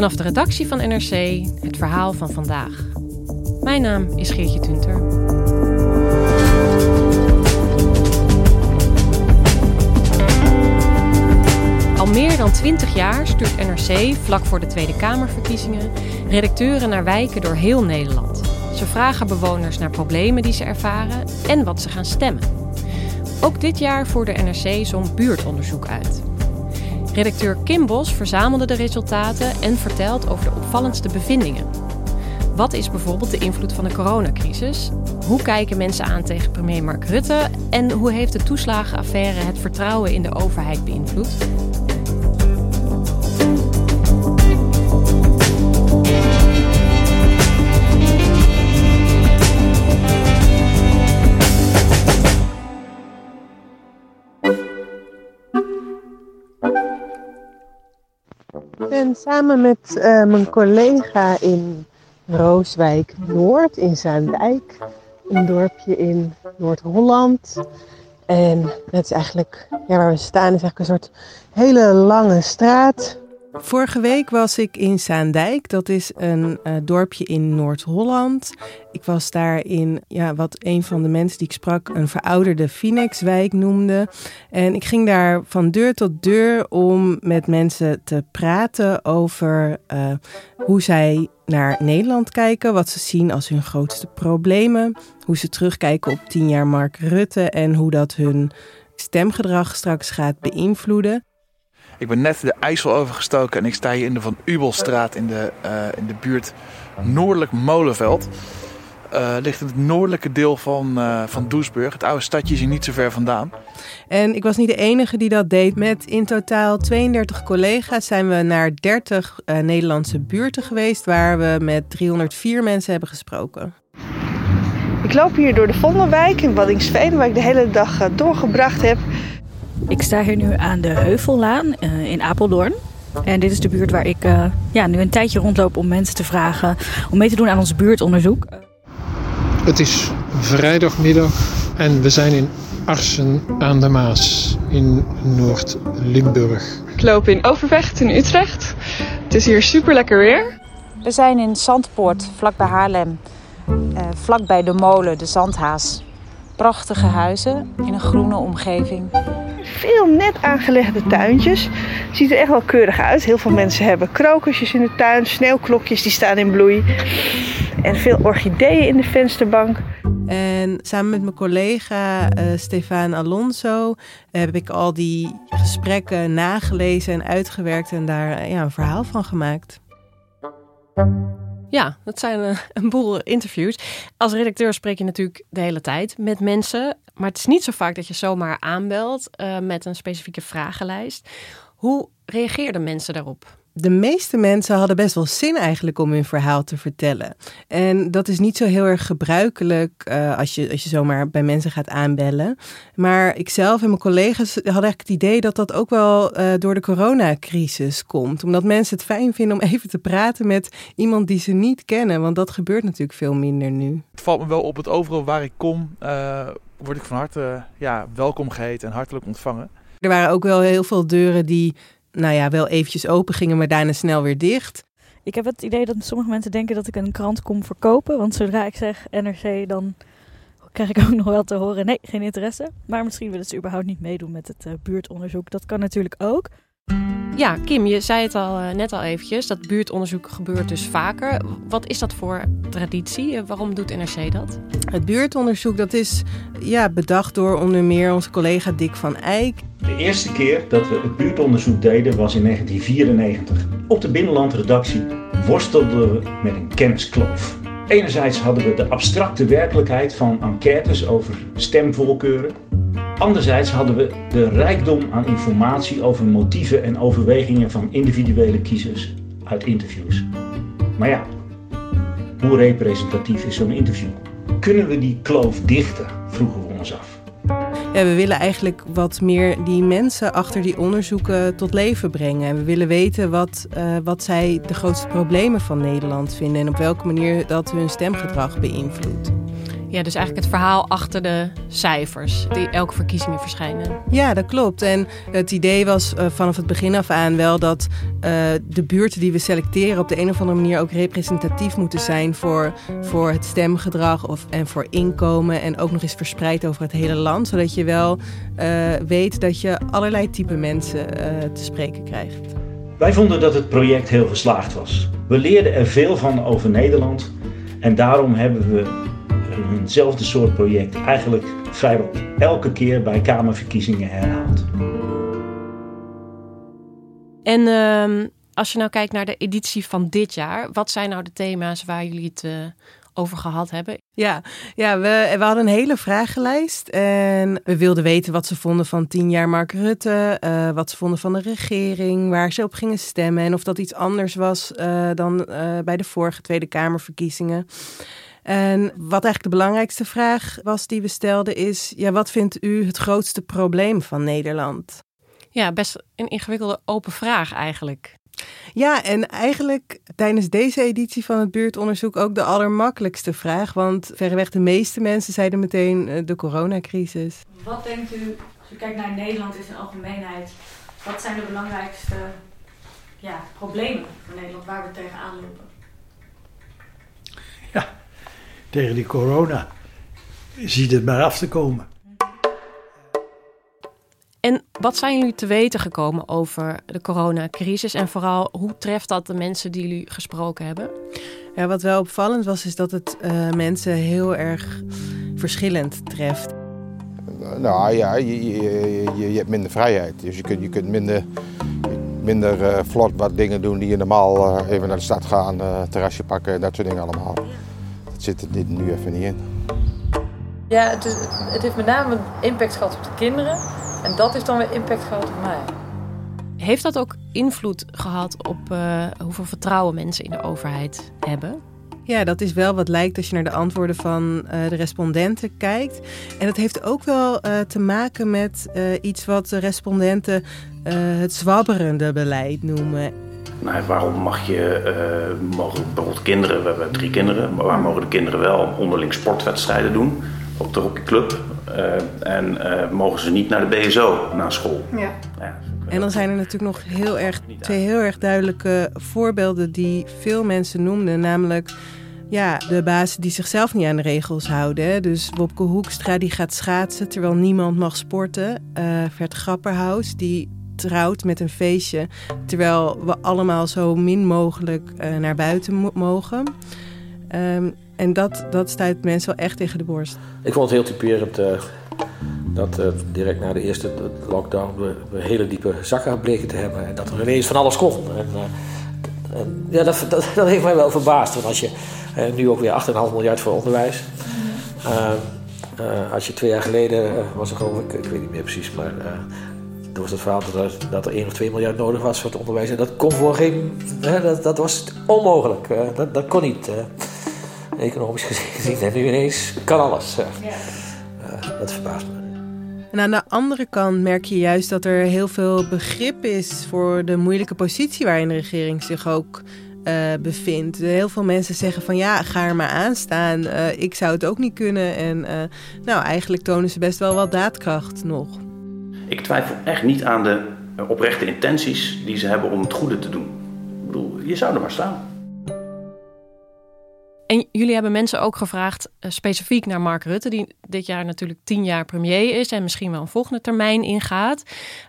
Vanaf de redactie van NRC het verhaal van vandaag. Mijn naam is Geertje Tunter. Al meer dan 20 jaar stuurt NRC, vlak voor de Tweede Kamerverkiezingen, redacteuren naar wijken door heel Nederland. Ze vragen bewoners naar problemen die ze ervaren en wat ze gaan stemmen. Ook dit jaar voerde NRC zo'n buurtonderzoek uit. Redacteur Kim Bos verzamelde de resultaten en vertelt over de opvallendste bevindingen. Wat is bijvoorbeeld de invloed van de coronacrisis? Hoe kijken mensen aan tegen premier Mark Rutte? En hoe heeft de toeslagenaffaire het vertrouwen in de overheid beïnvloed? Ben samen met uh, mijn collega in Rooswijk Noord in Zaandijk, een dorpje in Noord-Holland. En het is eigenlijk, ja, waar we staan, is eigenlijk een soort hele lange straat. Vorige week was ik in Zaandijk. Dat is een uh, dorpje in Noord-Holland. Ik was daar in ja, wat een van de mensen die ik sprak een verouderde Phoenixwijk noemde. En ik ging daar van deur tot deur om met mensen te praten over uh, hoe zij naar Nederland kijken, wat ze zien als hun grootste problemen, hoe ze terugkijken op tien jaar Mark Rutte en hoe dat hun stemgedrag straks gaat beïnvloeden. Ik ben net de IJssel overgestoken en ik sta hier in de Van Ubelstraat in de, uh, in de buurt Noordelijk Molenveld. Uh, ligt in het noordelijke deel van, uh, van Doesburg. Het oude stadje is hier niet zo ver vandaan. En ik was niet de enige die dat deed. Met in totaal 32 collega's zijn we naar 30 uh, Nederlandse buurten geweest... waar we met 304 mensen hebben gesproken. Ik loop hier door de Vondelwijk in Waddinxveen... waar ik de hele dag doorgebracht heb. Ik sta hier nu aan de Heuvellaan in Apeldoorn. En dit is de buurt waar ik uh, ja, nu een tijdje rondloop om mensen te vragen om mee te doen aan ons buurtonderzoek. Het is vrijdagmiddag en we zijn in Arsen aan de Maas in Noord-Limburg. Ik loop in Overvecht in Utrecht. Het is hier super lekker weer. We zijn in Zandpoort, vlakbij Haarlem. Uh, vlakbij de molen, de Zandhaas. Prachtige huizen in een groene omgeving veel net aangelegde tuintjes. Ziet er echt wel keurig uit. Heel veel mensen hebben krokusjes in de tuin, sneeuwklokjes die staan in bloei. En veel orchideeën in de vensterbank. En samen met mijn collega uh, Stefan Alonso heb ik al die gesprekken nagelezen en uitgewerkt en daar ja, een verhaal van gemaakt. Ja, dat zijn een, een boel interviews. Als redacteur spreek je natuurlijk de hele tijd met mensen. Maar het is niet zo vaak dat je zomaar aanbelt uh, met een specifieke vragenlijst. Hoe reageerden mensen daarop? De meeste mensen hadden best wel zin eigenlijk om hun verhaal te vertellen. En dat is niet zo heel erg gebruikelijk uh, als, je, als je zomaar bij mensen gaat aanbellen. Maar ikzelf en mijn collega's hadden eigenlijk het idee dat dat ook wel uh, door de coronacrisis komt. Omdat mensen het fijn vinden om even te praten met iemand die ze niet kennen. Want dat gebeurt natuurlijk veel minder nu. Het valt me wel op het overal waar ik kom, uh, word ik van harte ja, welkom geheten en hartelijk ontvangen. Er waren ook wel heel veel deuren die nou ja, wel eventjes open gingen, maar daarna snel weer dicht. Ik heb het idee dat sommige mensen denken dat ik een krant kom verkopen. Want zodra ik zeg NRC, dan krijg ik ook nog wel te horen: nee, geen interesse. Maar misschien willen ze überhaupt niet meedoen met het uh, buurtonderzoek. Dat kan natuurlijk ook. Ja, Kim, je zei het al eh, net al eventjes. Dat buurtonderzoek gebeurt dus vaker. Wat is dat voor traditie? Eh, waarom doet NRC dat? Het buurtonderzoek dat is ja, bedacht door onder meer onze collega Dick van Eyck. De eerste keer dat we het buurtonderzoek deden was in 1994. Op de binnenlandredactie worstelden we met een kenniskloof. Enerzijds hadden we de abstracte werkelijkheid van enquêtes over stemvoorkeuren. Anderzijds hadden we de rijkdom aan informatie over motieven en overwegingen van individuele kiezers uit interviews. Maar ja, hoe representatief is zo'n interview? Kunnen we die kloof dichten? vroegen we ons af. Ja, we willen eigenlijk wat meer die mensen achter die onderzoeken tot leven brengen. En we willen weten wat, uh, wat zij de grootste problemen van Nederland vinden en op welke manier dat hun stemgedrag beïnvloedt. Ja, dus eigenlijk het verhaal achter de cijfers die elke verkiezingen verschijnen. Ja, dat klopt. En het idee was uh, vanaf het begin af aan wel dat uh, de buurten die we selecteren op de een of andere manier ook representatief moeten zijn voor, voor het stemgedrag of, en voor inkomen. En ook nog eens verspreid over het hele land. Zodat je wel uh, weet dat je allerlei type mensen te spreken krijgt. Wij vonden dat het project heel geslaagd was. We leerden er veel van over Nederland. En daarom hebben we eenzelfde soort project eigenlijk vrijwel elke keer bij Kamerverkiezingen herhaald. En uh, als je nou kijkt naar de editie van dit jaar, wat zijn nou de thema's waar jullie het uh, over gehad hebben? Ja, ja we, we hadden een hele vragenlijst en we wilden weten wat ze vonden van tien jaar Mark Rutte, uh, wat ze vonden van de regering, waar ze op gingen stemmen en of dat iets anders was uh, dan bij de vorige Tweede Kamerverkiezingen. En wat eigenlijk de belangrijkste vraag was die we stelden is: ja, wat vindt u het grootste probleem van Nederland? Ja, best een ingewikkelde open vraag eigenlijk. Ja, en eigenlijk tijdens deze editie van het buurtonderzoek ook de allermakkelijkste vraag. Want verreweg de meeste mensen zeiden meteen de coronacrisis. Wat denkt u, als u kijkt naar Nederland in zijn algemeenheid, wat zijn de belangrijkste ja, problemen van Nederland waar we tegenaan lopen? Tegen die corona. Ziet het maar af te komen. En wat zijn jullie te weten gekomen over de coronacrisis en vooral hoe treft dat de mensen die jullie gesproken hebben? Ja, wat wel opvallend was, is dat het uh, mensen heel erg verschillend treft. Nou ja, je, je, je, je, hebt minder vrijheid. Dus je kunt, je kunt minder, minder uh, vlot wat dingen doen die je normaal uh, even naar de stad gaan, terrasje pakken, dat soort dingen allemaal zit er dit nu even niet in. Ja, het, is, het heeft met name impact gehad op de kinderen. En dat heeft dan weer impact gehad op mij. Heeft dat ook invloed gehad op uh, hoeveel vertrouwen mensen in de overheid hebben? Ja, dat is wel wat lijkt als je naar de antwoorden van uh, de respondenten kijkt. En dat heeft ook wel uh, te maken met iets wat de respondenten het zwabberende beleid noemen. Nou, waarom mag je, uh, mogen bijvoorbeeld kinderen, we hebben drie kinderen, maar waar mogen de kinderen wel onderling sportwedstrijden doen op de hockeyclub? Uh, en uh, mogen ze niet naar de BSO na school? Ja. ja en dan zijn er natuurlijk nog heel erg, twee heel erg duidelijke voorbeelden die veel mensen noemden. Namelijk ja, de bazen die zichzelf niet aan de regels houden. Dus Wopke Hoekstra die gaat schaatsen terwijl niemand mag sporten. Uh, Vert Grapperhaus die trouwt met een feestje. Terwijl we allemaal zo min mogelijk uh, naar buiten mogen. Um, en dat, dat stuit mensen wel echt tegen de borst. Ik vond het heel typerend uh, dat uh, direct na de eerste lockdown we, we, hele diepe zakken bleken te hebben. En dat er ineens van alles kon. En, en ja, dat, dat, dat, heeft mij wel verbaasd. Want als je nu ook weer 8,5 miljard voor onderwijs. als je twee jaar geleden was er geloof ik, ik weet niet meer precies, maar toen was het verhaal dat er, dat er 1 of 2 miljard nodig was voor het onderwijs. En dat kon voor geen. Hè, dat, dat was onmogelijk. dat, dat kon niet. economisch gezien. En nu ineens kan alles. Ja. dat verbaast me. En aan de andere kant merk je juist dat er heel veel begrip is voor de moeilijke positie waarin de regering zich ook uh, bevindt. Heel veel mensen zeggen van ja, ga er maar aan staan. Uh, ik zou het ook niet kunnen. En uh, nou, eigenlijk tonen ze best wel wat daadkracht nog. Ik twijfel echt niet aan de oprechte intenties die ze hebben om het goede te doen. Ik bedoel, je zou er maar staan. En jullie hebben mensen ook gevraagd, uh, specifiek naar Mark Rutte, die dit jaar natuurlijk tien jaar premier is en misschien wel een volgende termijn ingaat.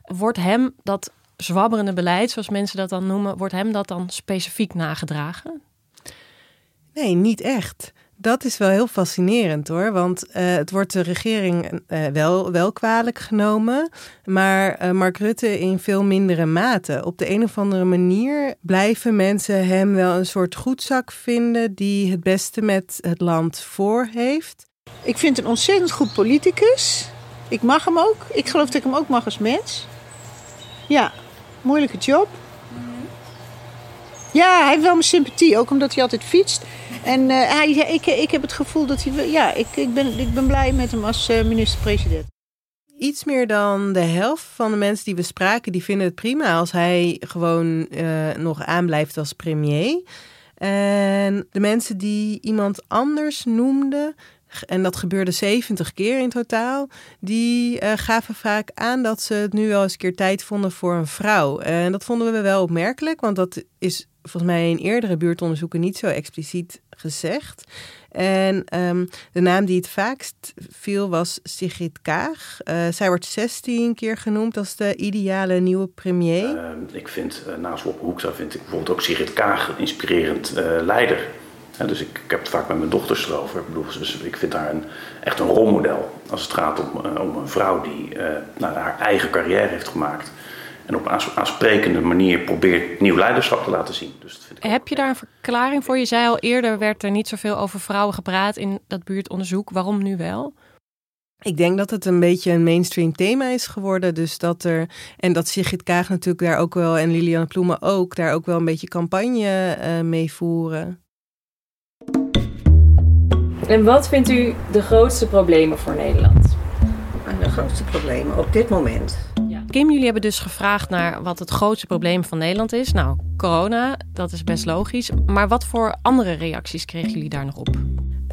Wordt hem dat zwabberende beleid, zoals mensen dat dan noemen, wordt hem dat dan specifiek nagedragen? Nee, niet echt. Dat is wel heel fascinerend hoor, want uh, het wordt de regering uh, wel, wel kwalijk genomen, maar uh, Mark Rutte in veel mindere mate. Op de een of andere manier blijven mensen hem wel een soort goedzak vinden die het beste met het land voor heeft. Ik vind een ontzettend goed politicus. Ik mag hem ook. Ik geloof dat ik hem ook mag als mens. Ja, moeilijke job. Ja, hij heeft wel mijn sympathie, ook omdat hij altijd fietst. En uh, hij, ik, ik heb het gevoel dat hij... Ja, ik, ik, ben, ik ben blij met hem als uh, minister-president. Iets meer dan de helft van de mensen die we spraken... die vinden het prima als hij gewoon uh, nog aanblijft als premier. En de mensen die iemand anders noemden... en dat gebeurde 70 keer in totaal... die gaven vaak aan dat ze het nu wel eens een keer tijd vonden voor een vrouw. En dat vonden we wel opmerkelijk, want dat is volgens mij in eerdere buurtonderzoeken niet zo expliciet gezegd. En um, de naam die het vaakst viel was Sigrid Kaag. Uh, zij wordt 16 keer genoemd als de ideale nieuwe premier. Uh, ik vind, uh, naast Wopke Hoekstra vind ik bijvoorbeeld ook Sigrid Kaag een inspirerend leider. dus ik, ik, heb het vaak met mijn dochters erover. Ik, bedoel, ik vind haar een, echt een rolmodel als het gaat om, om een vrouw die nou, haar eigen carrière heeft gemaakt en op een aansprekende manier probeert nieuw leiderschap te laten zien. Dus dat vind ik Heb je daar een verklaring voor? Je zei al eerder werd er niet zoveel over vrouwen gepraat in dat buurtonderzoek. Waarom nu wel? Ik denk dat het een beetje een mainstream thema is geworden. Dus dat er, en dat Sigrid Kaag natuurlijk daar ook wel, en Liliane Ploemen ook, daar ook wel een beetje campagne uh, mee voeren. En wat vindt u de grootste problemen voor Nederland? De grootste problemen op dit moment. Kim, jullie hebben dus gevraagd naar wat het grootste probleem van Nederland is. Nou, corona, dat is best logisch. Maar wat voor andere reacties kregen jullie daar nog op?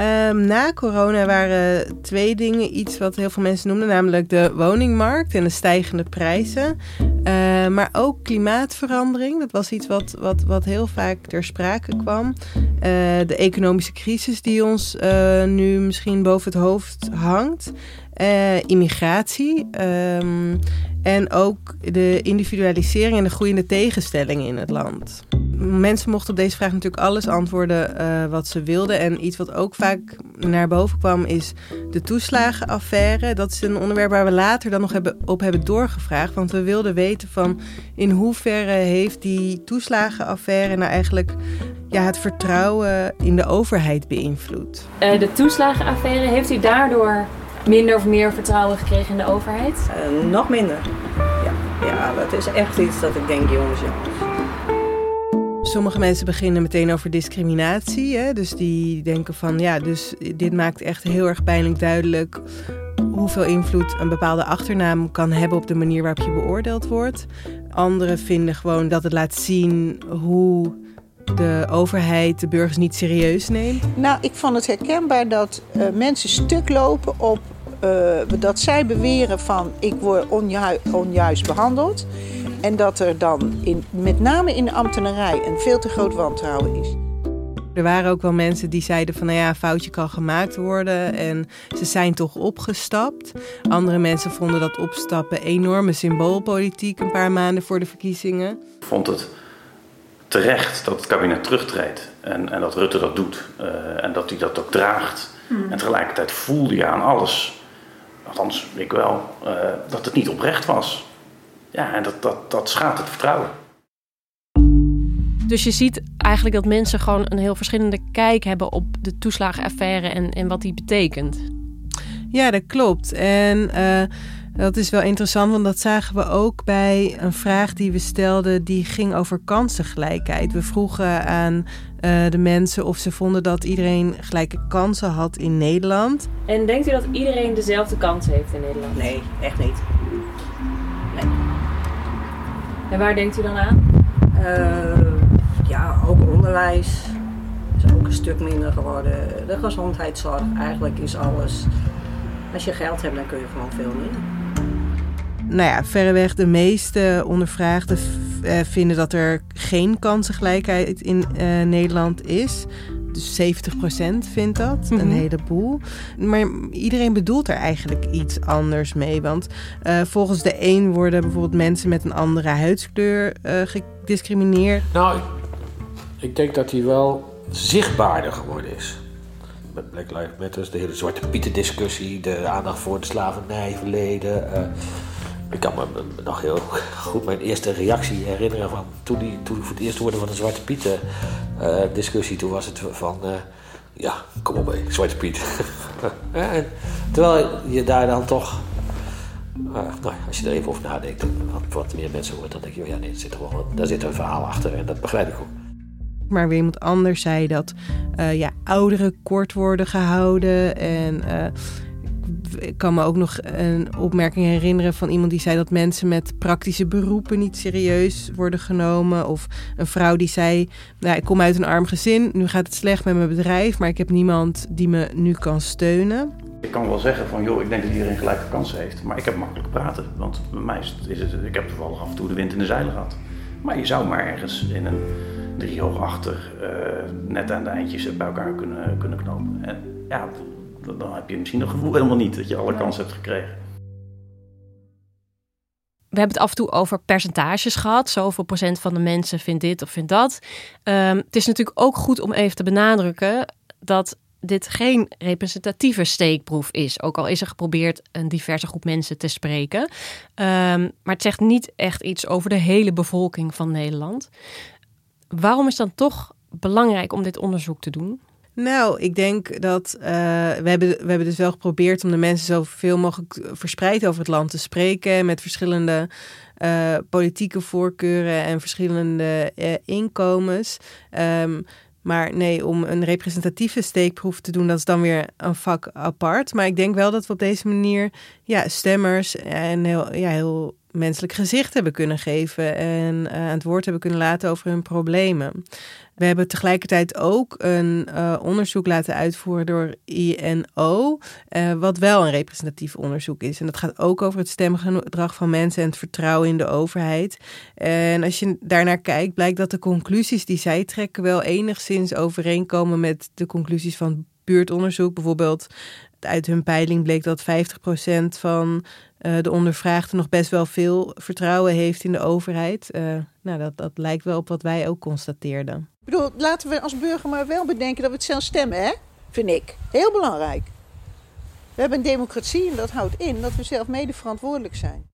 Um, na corona waren twee dingen iets wat heel veel mensen noemden, namelijk de woningmarkt en de stijgende prijzen. Uh, maar ook klimaatverandering, dat was iets wat, wat, wat heel vaak ter sprake kwam. Uh, de economische crisis die ons uh, nu misschien boven het hoofd hangt. Immigratie. Um, en ook de individualisering en de groeiende tegenstellingen in het land. Mensen mochten op deze vraag natuurlijk alles antwoorden uh, wat ze wilden. En iets wat ook vaak naar boven kwam is de toeslagenaffaire. Dat is een onderwerp waar we later dan nog hebben, op hebben doorgevraagd. Want we wilden weten van in hoeverre heeft die toeslagenaffaire nou eigenlijk ja, het vertrouwen in de overheid beïnvloed. Uh, de toeslagenaffaire, heeft u daardoor minder of meer vertrouwen gekregen in de overheid? Uh, nog minder. Ja. ja, dat is echt iets dat ik denk, jongens, jongens. Sommige mensen beginnen meteen over discriminatie. Hè? Dus die denken van ja, dus dit maakt echt heel erg pijnlijk duidelijk hoeveel invloed een bepaalde achternaam kan hebben op de manier waarop je beoordeeld wordt. Anderen vinden gewoon dat het laat zien hoe de overheid de burgers niet serieus neemt. Nou, ik vond het herkenbaar dat uh, mensen stuk lopen op uh, dat zij beweren van ik word onju onjuist behandeld. En dat er dan in, met name in de ambtenarij een veel te groot wantrouwen is. Er waren ook wel mensen die zeiden van nou ja, een foutje kan gemaakt worden en ze zijn toch opgestapt. Andere mensen vonden dat opstappen enorme symboolpolitiek een paar maanden voor de verkiezingen. Ik vond het terecht dat het kabinet terugtreedt en, en dat Rutte dat doet uh, en dat hij dat ook draagt. Hmm. En tegelijkertijd voelde je aan alles althans ik wel, uh, dat het niet oprecht was. Ja, en dat, dat, dat schaadt het vertrouwen. Dus je ziet eigenlijk dat mensen gewoon een heel verschillende kijk hebben op de toeslagenaffaire en, en wat die betekent. Ja, dat klopt. En uh, dat is wel interessant, want dat zagen we ook bij een vraag die we stelden, die ging over kansengelijkheid. We vroegen aan uh, de mensen of ze vonden dat iedereen gelijke kansen had in Nederland. En denkt u dat iedereen dezelfde kansen heeft in Nederland? Nee, echt niet. Nee. En waar denkt u dan aan? Uh, ja, ook onderwijs is ook een stuk minder geworden. De gezondheidszorg, eigenlijk is alles. Als je geld hebt, dan kun je gewoon veel meer nou ja, verreweg de meeste ondervraagden vinden dat er geen kansengelijkheid in uh, Nederland is. dus 70% vindt dat, een Mhm. heleboel. Maar iedereen bedoelt er eigenlijk iets anders mee. Want eh, volgens de een worden bijvoorbeeld mensen met een andere huidskleur eh, gediscrimineerd. Nou, ik, ik denk dat hij wel zichtbaarder geworden is. Met Black Lives Matter, de hele Zwarte Pieten discussie, de aandacht voor het slavernijverleden. eh ik kan me nog heel goed mijn eerste reactie herinneren van toen, die, toen voor het eerst hoorde van de Zwarte Pieten eh, discussie. Toen was het van, eh, ja, kom op mee, Zwarte Piet. Terwijl je daar dan toch, eh, nou, als je er even over nadenkt, wat, meer mensen hoort, dan denk je, oh ja, nee, zit daar zit een verhaal achter en dat begrijp ik ook. Maar weer iemand anders zei dat eh, ja, ouderen kort worden gehouden. En eh, ik kan me ook nog een opmerking herinneren van iemand die zei dat mensen met praktische beroepen niet serieus worden genomen. Of een vrouw die zei: nou, Ik kom uit een arm gezin, nu gaat het slecht met mijn bedrijf, maar ik heb niemand die me nu kan steunen. Ik kan wel zeggen van, joh, ik denk dat iedereen gelijke kansen heeft. Maar ik heb makkelijk praten. Want bij mij is het, ik heb toevallig af en toe de wind in de zeilen gehad. Maar je zou maar ergens in een driehoog achter eh, net aan de eindjes bij elkaar kunnen, kunnen knopen. En ja, dan, heb je misschien het gevoel helemaal niet dat je alle kansen hebt gekregen. We hebben het af en toe over percentages gehad. Zoveel procent van de mensen vindt dit of vindt dat. Ehm, het is natuurlijk ook goed om even te benadrukken dat dit geen representatieve steekproef is. Ook al is er geprobeerd een diverse groep mensen te spreken. Ehm, maar het zegt niet echt iets over de hele bevolking van Nederland. Waarom is dan toch belangrijk om dit onderzoek te doen? Nou, ik denk dat uh, we, hebben, we hebben dus wel geprobeerd om de mensen zoveel mogelijk verspreid over het land te spreken. Met verschillende uh, politieke voorkeuren en verschillende uh, inkomens. Um, maar nee, om een representatieve steekproef te doen, dat is dan weer een vak apart. Maar ik denk wel dat we op deze manier ja, stemmers en heel, ja, heel menselijk gezicht hebben kunnen geven en uh, aan het woord hebben kunnen laten over hun problemen. We hebben tegelijkertijd ook een uh, onderzoek laten uitvoeren door INO, uh, wat wel een representatief onderzoek is. En dat gaat ook over het stemgedrag van mensen en het vertrouwen in de overheid. En als je daarnaar kijkt, blijkt dat de conclusies die zij trekken wel enigszins overeenkomen met de conclusies van buurtonderzoek. Bijvoorbeeld uit hun peiling bleek dat 50% van uh, de ondervraagden nog best wel veel vertrouwen heeft in de overheid. Uh, nou, dat, dat lijkt wel op wat wij ook constateerden. Ik bedoel, laten we als burger maar wel bedenken dat we het zelf stemmen, hè? Vind ik. Heel belangrijk. We hebben een democratie en dat houdt in dat we zelf mede verantwoordelijk zijn.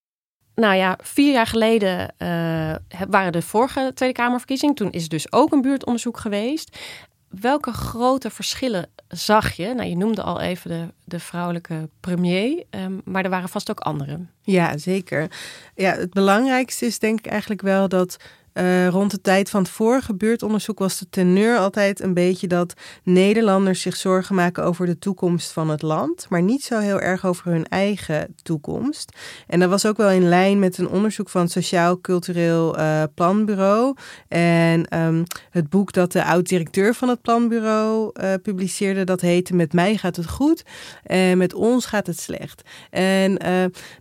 Nou ja, vier jaar geleden uh, waren de vorige Tweede Kamerverkiezingen. Toen is er dus ook een buurtonderzoek geweest. Welke grote verschillen zag je? Nou, je noemde al even de, de vrouwelijke premier, um, maar er waren vast ook anderen. Ja, zeker. Ja, het belangrijkste is denk ik eigenlijk wel dat uh, rond de tijd van het vorige buurtonderzoek was de teneur altijd een beetje dat Nederlanders zich zorgen maken over de toekomst van het land, maar niet zo heel erg over hun eigen toekomst. En dat was ook wel in lijn met een onderzoek van het Sociaal Cultureel uh, Planbureau. En um, het boek dat de oud-directeur van het planbureau uh, publiceerde, dat heette Met mij gaat het goed en met ons gaat het slecht. En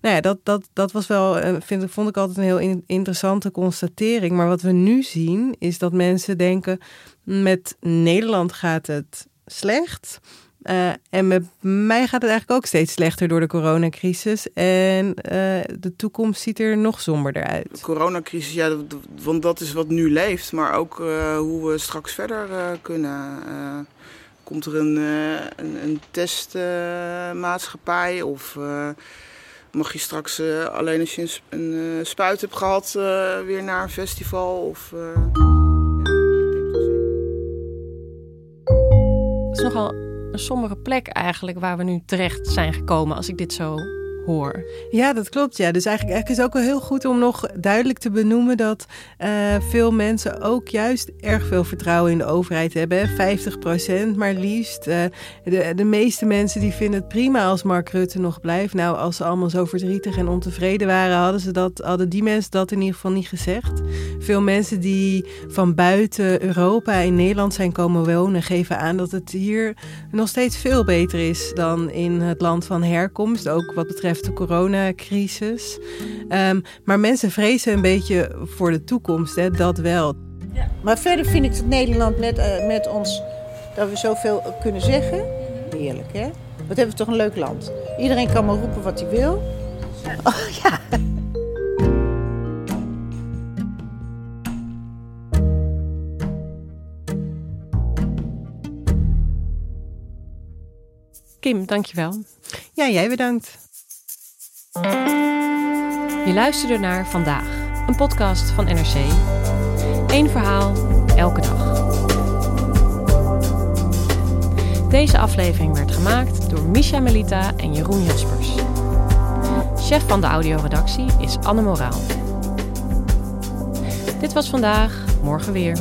nou ja, dat, dat, dat was wel, vind, vond ik altijd een heel in, interessante constatering. Maar wat we nu zien is dat mensen denken: met Nederland gaat het slecht. Uh, en met mij gaat het eigenlijk ook steeds slechter door de coronacrisis. En uh, de toekomst ziet er nog somberder uit. De coronacrisis, ja, want dat is wat nu leeft. Maar ook uh, hoe we straks verder kunnen. komt er een, een, een testmaatschappij of mag je straks uh, alleen als je een, uh, spuit hebt gehad uh, weer naar een festival? Of, Het is nogal een sombere plek eigenlijk waar we nu terecht zijn gekomen als ik dit zo hoor. Ja, dat klopt. Ja. Dus eigenlijk, is het ook wel heel goed om nog duidelijk te benoemen dat uh, veel mensen ook juist erg veel vertrouwen in de overheid hebben. 50 procent maar liefst. Uh, de, de meeste mensen die vinden het prima als Mark Rutte nog blijft. Nou, als ze allemaal zo verdrietig en ontevreden waren, hadden, ze dat, hadden die mensen dat in ieder geval niet gezegd. Veel mensen die van buiten Europa in Nederland zijn komen wonen, geven aan dat het hier nog steeds veel beter is dan in het land van herkomst. Ook wat betreft de coronacrisis. Um, maar mensen vrezen een beetje voor de toekomst, hè, dat wel. Ja. Maar verder vind ik dat Nederland met, uh, met ons dat we zoveel kunnen zeggen. Heerlijk, hè? Wat hebben we toch een leuk land. Iedereen kan maar roepen wat hij wil. Oh, ja. Kim, dankjewel. Ja, jij bedankt. Je luisterde naar Vandaag, een podcast van NRC. Eén verhaal, elke dag. Deze aflevering werd gemaakt door Misha Melita en Jeroen Jaspers. Chef van de audioredactie is Anne Moraal. Dit was vandaag, morgen weer.